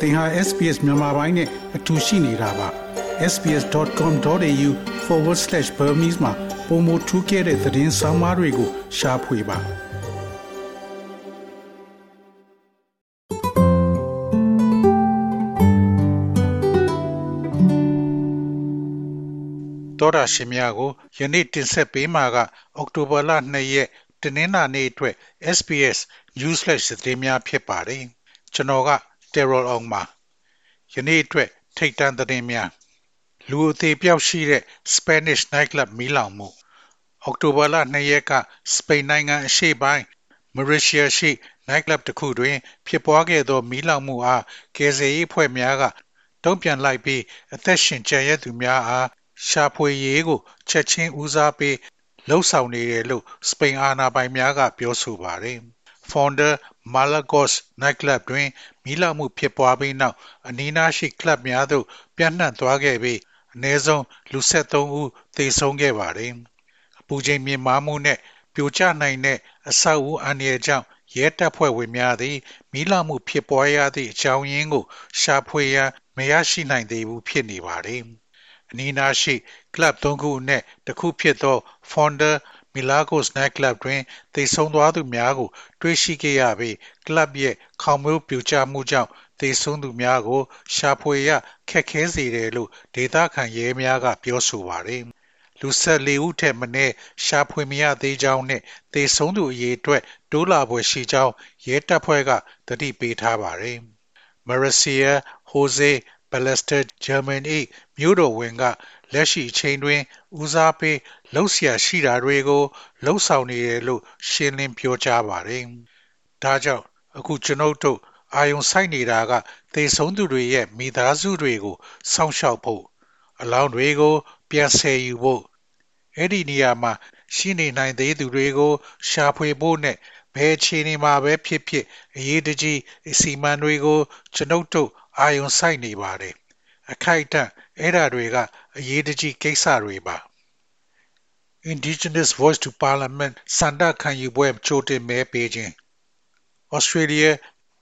သင်ဟာ SPS မြန်မာပိုင်းနဲ့အတူရှိနေတာပါ sbs.com.au/burmese မှာပုံမထူးခဲ့တဲ့သတင်းစာမားတွေကိုရှားဖွေပါတော်ရရှိမြကိုယနေ့တင်ဆက်ပေးမှာကအောက်တိုဘာလ2ရက်တနင်္လာနေ့အတွက် SBS Newsflash သတင်းများဖြစ်ပါတယ်ကျွန်တော်က Terror အောင်ပါယနေ့အတွက်ထိတ်တန့်သတင်းများလူအသေးပြောက်ရှိတဲ့ Spanish nightclub မီးလောင်မှုအောက်တိုဘာလ2ရက်ကစပိန်နိုင်ငံအရှေ့ပိုင်း Mauritius ရှိ nightclub တစ်ခုတွင် ဖြစ်ပွားခဲ့သောမီးလောင်မှုအားကယ်ဆယ်ရေးဖွဲ့များကတုံ့ပြန်လိုက်ပြီးအသက်ရှင်ကျန်ရသူများအားရှာဖွေရေးကိုချက်ချင်းဦးစားပေးလှုပ်ဆောင်နေတယ်လို့စပိန်အာဏာပိုင်များကပြောဆိုပါတယ်။ Founder Malagos nightclub တွင် မီးလောင်မှုဖြစ်ပွားပြီးနောက် အနီးနားရှိ ကလပ်များသို့ပြန့်နှံ့သွားခဲ့ပြီး အနည်းဆုံး လူ73ဦး သေဆုံးခဲ့ပါတယ်။အပူချိန်မြင့်မားမှုနဲ့ပြိုကျနိုင်တဲ့အဆောက်အဦအန္တရာယ်ကြောင့် ရဲတပ်ဖွဲ့ဝင်များသည် မီးလောင်မှုဖြစ်ပွားရသည့် အကြောင်းရင်းကို ရှာဖွေရန် မရရှိနိုင်သေးဘူး ဖြစ်နေပါတယ်။အနီးနားရှိ ကလပ် ၃ ခုအနက် တစ်ခုဖြစ်သော Founder Milagros Nightclub တွင်သေဆုံးသွားသူများကို တွေ့ရှိခဲ့ရပြီးကလပ်ရဲ့ခေါင်မိုးပြိုကျမှုကြောင့်သေဆုံးသူများကို ရှာဖွေရခက်ခဲစေတယ်လို့ဒေသခံရဲများကပြောဆိုပါတယ်။လူ၁၄ဦးထက်မနည်းရှာဖွေမရသေးကြောင်းနဲ့သေဆုံးသူအရေအတွက်တိုးလာဖွယ်ရှိကြောင်းရဲတပ်ဖွဲ့ကသတိပေးထားပါတယ်။ Marcia Jose Ballester German ၏မြို့တော်ဝင်ကလက်ရှိအချိန်တွင် ဦးစားပေးလှုပ်ရှားရှိတာတွေကိုလှုပ်ဆောင်နေတယ်လို့ရှင်းလင်းပြောကြားပါတယ်။ဒါကြောင့်အခုကျွန်ုပ်တို့အာယုံဆိုင်နေတာကသေဆုံးသူတွေရဲ့မိသားစုတွေကိုစောင့်ရှောက်ဖို့အလောင်းတွေကို ပြန်ဆယ်ယူဖို့အဲ့ဒီနေရာမှာရှိနေနိုင်သေးသူတွေကို ရှာဖွေဖို့နဲ့ဘယ်အခြေအနေမှာပဲဖြစ်ဖြစ်အရေးတကြီးအစီအမံတွေကိုကျွန်ုပ်တို့ အာယုံဆိုင်နေပါတယ်အခိုက်အတန့်အဲ့ဓာတွေကအရေးတကြီးကိစ္စတွေပါ Indigenous Voice to Parliament စန္ဒခံယူပွဲကြိုတင်မဲပေးခြင်း Australia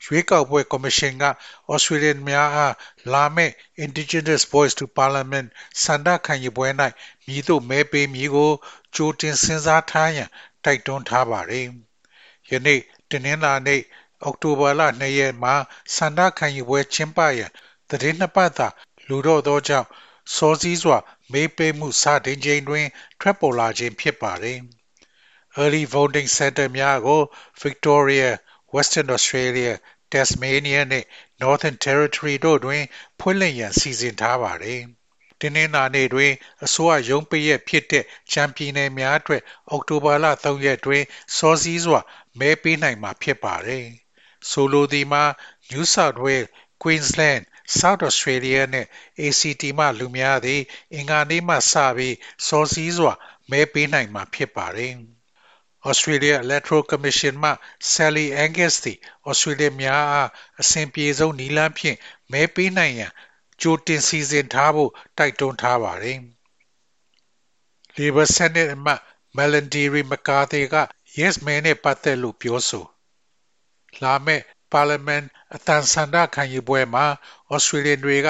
ရွေးကောက်ပွဲကော်မရှင်က Australian များအားလာမယ့် Indigenous Voice to Parliament စန္ဒခံယူပွဲ၌မည်သို့မဲပေးမည်ကိုကြိုတင်စဉ်းစားထားရန်တိုက်တွန်းထားပါသည်။ယနေ့တနင်္လာနေ့ အောက်တိုဘာလ2ရက်မှာစန္ဒခံယူပွဲကျင်းပရန်သတင်းနှစ်ပတ်သာလူတော့သောကြောင့်စောစည်းစွာ မေးပေးမှုစတင်ချိန်တွင် ထွက်ပေါ်လာခြင်းဖြစ်ပါတယ်။ Early voting center များကို Victoria, Western Australia, Tasmania နှင့် Northern Territory တို့တွင် ဖွင့်လှစ်ရန်စီစဉ်ထားပါတယ်။တင်းနှင်းနာနေ့တွင် အစိုးရရုံးပိရက်ဖြစ်တဲ့ချမ်ပြည်နယ်များအတွက်အောက်တိုဘာလ3ရက်တွင်စောစည်းစွာမဲပေးနိုင်မှာဖြစ်ပါတယ်။ ဆိုလိုသည်မှာ New South Wales, Queensland, South Australia နှင့် ACT မှလူများသည် အင်္ဂါနေ့မှစပြီး စောစည်းစွာ မဲပေးနိုင်မှာ ဖြစ်ပါတယ်။ Australia Electoral Commission မှ Sally Angus သည် Australia များအား အဆင်ပြေဆုံးနည်းလမ်းဖြင့် မဲပေးနိုင်ရန် ကြိုတင်စီစဉ်ထားဖို့ တိုက်တွန်းထားပါတယ်။ Labor Senate အမတ် Melandri McCarthy က Yes မဲနဲ့ပတ်သက်လို့ ပြောဆို လာမယ့် Parliament အတန်ဆန္ဒခံယူပွဲမှာ Australian တွေက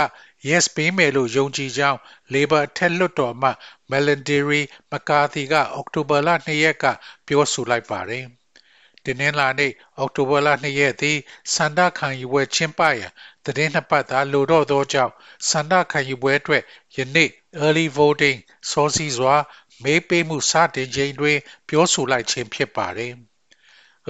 Yes ပေးမယ်လို့ယုံကြည်ကြောင်း Labor အထက်လွှတ်တော်အမတ် Melandri McCarthy ကအောက်တိုဘာလ2ရက်ကပြောဆိုလိုက်ပါတယ်။တင်းနှင်းလာနေ့အောက်တိုဘာလ2ရက်သည်စန္ဒခံယူပွဲကျင်းပရန်သတင်းနှစ်ပတ်သာလိုတော့သောကြောင့်စန္ဒခံယူပွဲအတွက်ယနေ့ early voting စောစီးစွာမေးပေးမှုစတင်ချိန်တွင် ပြောဆိုလိုက်ခြင်းဖြစ်ပါတယ်။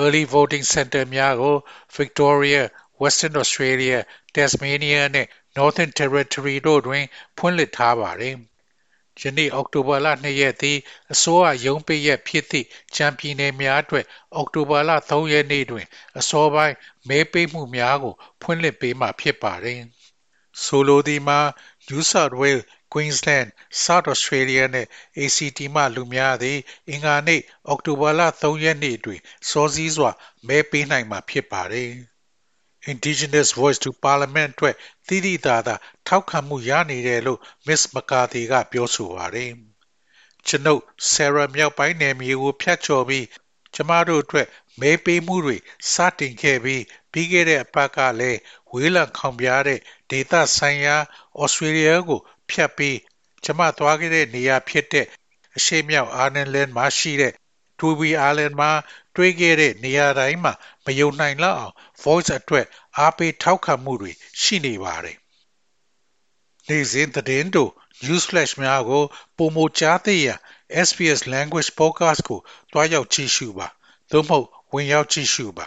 early voting center များကို Victoria, Western Australia, Tasmania နှင့် Northern Territory တို့တွင် ဖွင့်လှစ်ထားပါတယ်။ယနေ့အောက်တိုဘာလ2ရက်သည်အစိုးရရုံးပိတ်ရက်ဖြစ်သည့်ချမ်ပြည်နယ်များအတွက်အောက်တိုဘာလ3ရက်နေ့တွင် အစောပိုင်းမဲပေးမှုများကို ဖွင့်လှစ်ပေးမှာဖြစ်ပါတယ်။ဆိုလိုသည်မှာ New South Wales, Queensland, South Australia နှင့် ACT မှ လူများသည် အင်္ဂါနေ့ အောက်တိုဘာလ 3 ရက်နေ့တွင် စောစည်းစွာ မဲပေးနိုင်မှာ ဖြစ်ပါတယ်။ Indigenous Voice to Parliament အတွက် သိသိသာသာ ထောက်ခံမှုရနေတယ်လို့ Miss McCarthy က ပြောဆိုပါတယ်။ကျွန်ုပ် Sarah မြောက်ပိုင်းနယ်မြေကို ဖြတ်ကျော်ပြီး ကျမတို့အတွက် မဲပေးမှုတွေ စတင်ခဲ့ပြီးပပြီးခဲ့တဲ့အပတ်ကလည်း ဝေးလံခေါင်ပြားတဲ့ ဒေသဆိုင်ရာ ဩစတြေးလျကို ဖြတ်ပြီးကျမသွားခဲ့တဲ့နေရာဖြစ်တဲ့အရှေ့မြောက်အာနန်လန်မှာရှိတဲ့ထူဘီအာလန်မှာတွေးခဲ့တဲ့နေရာတိုင်းမှာမယုံနိုင်လောက်အောင် voice အတွက်အားပေးထောက်ခံမှုတွေရှိနေပါတယ်။နေ့စဉ်သတင်းတို့ news flash များကိုပုံမကြားသိရန် SPS language podcast ကိုတွားရောက်ကြည့်ရှုပါသို့မဟုတ်ဝင်ရောက်ကြည့်ရှုပါ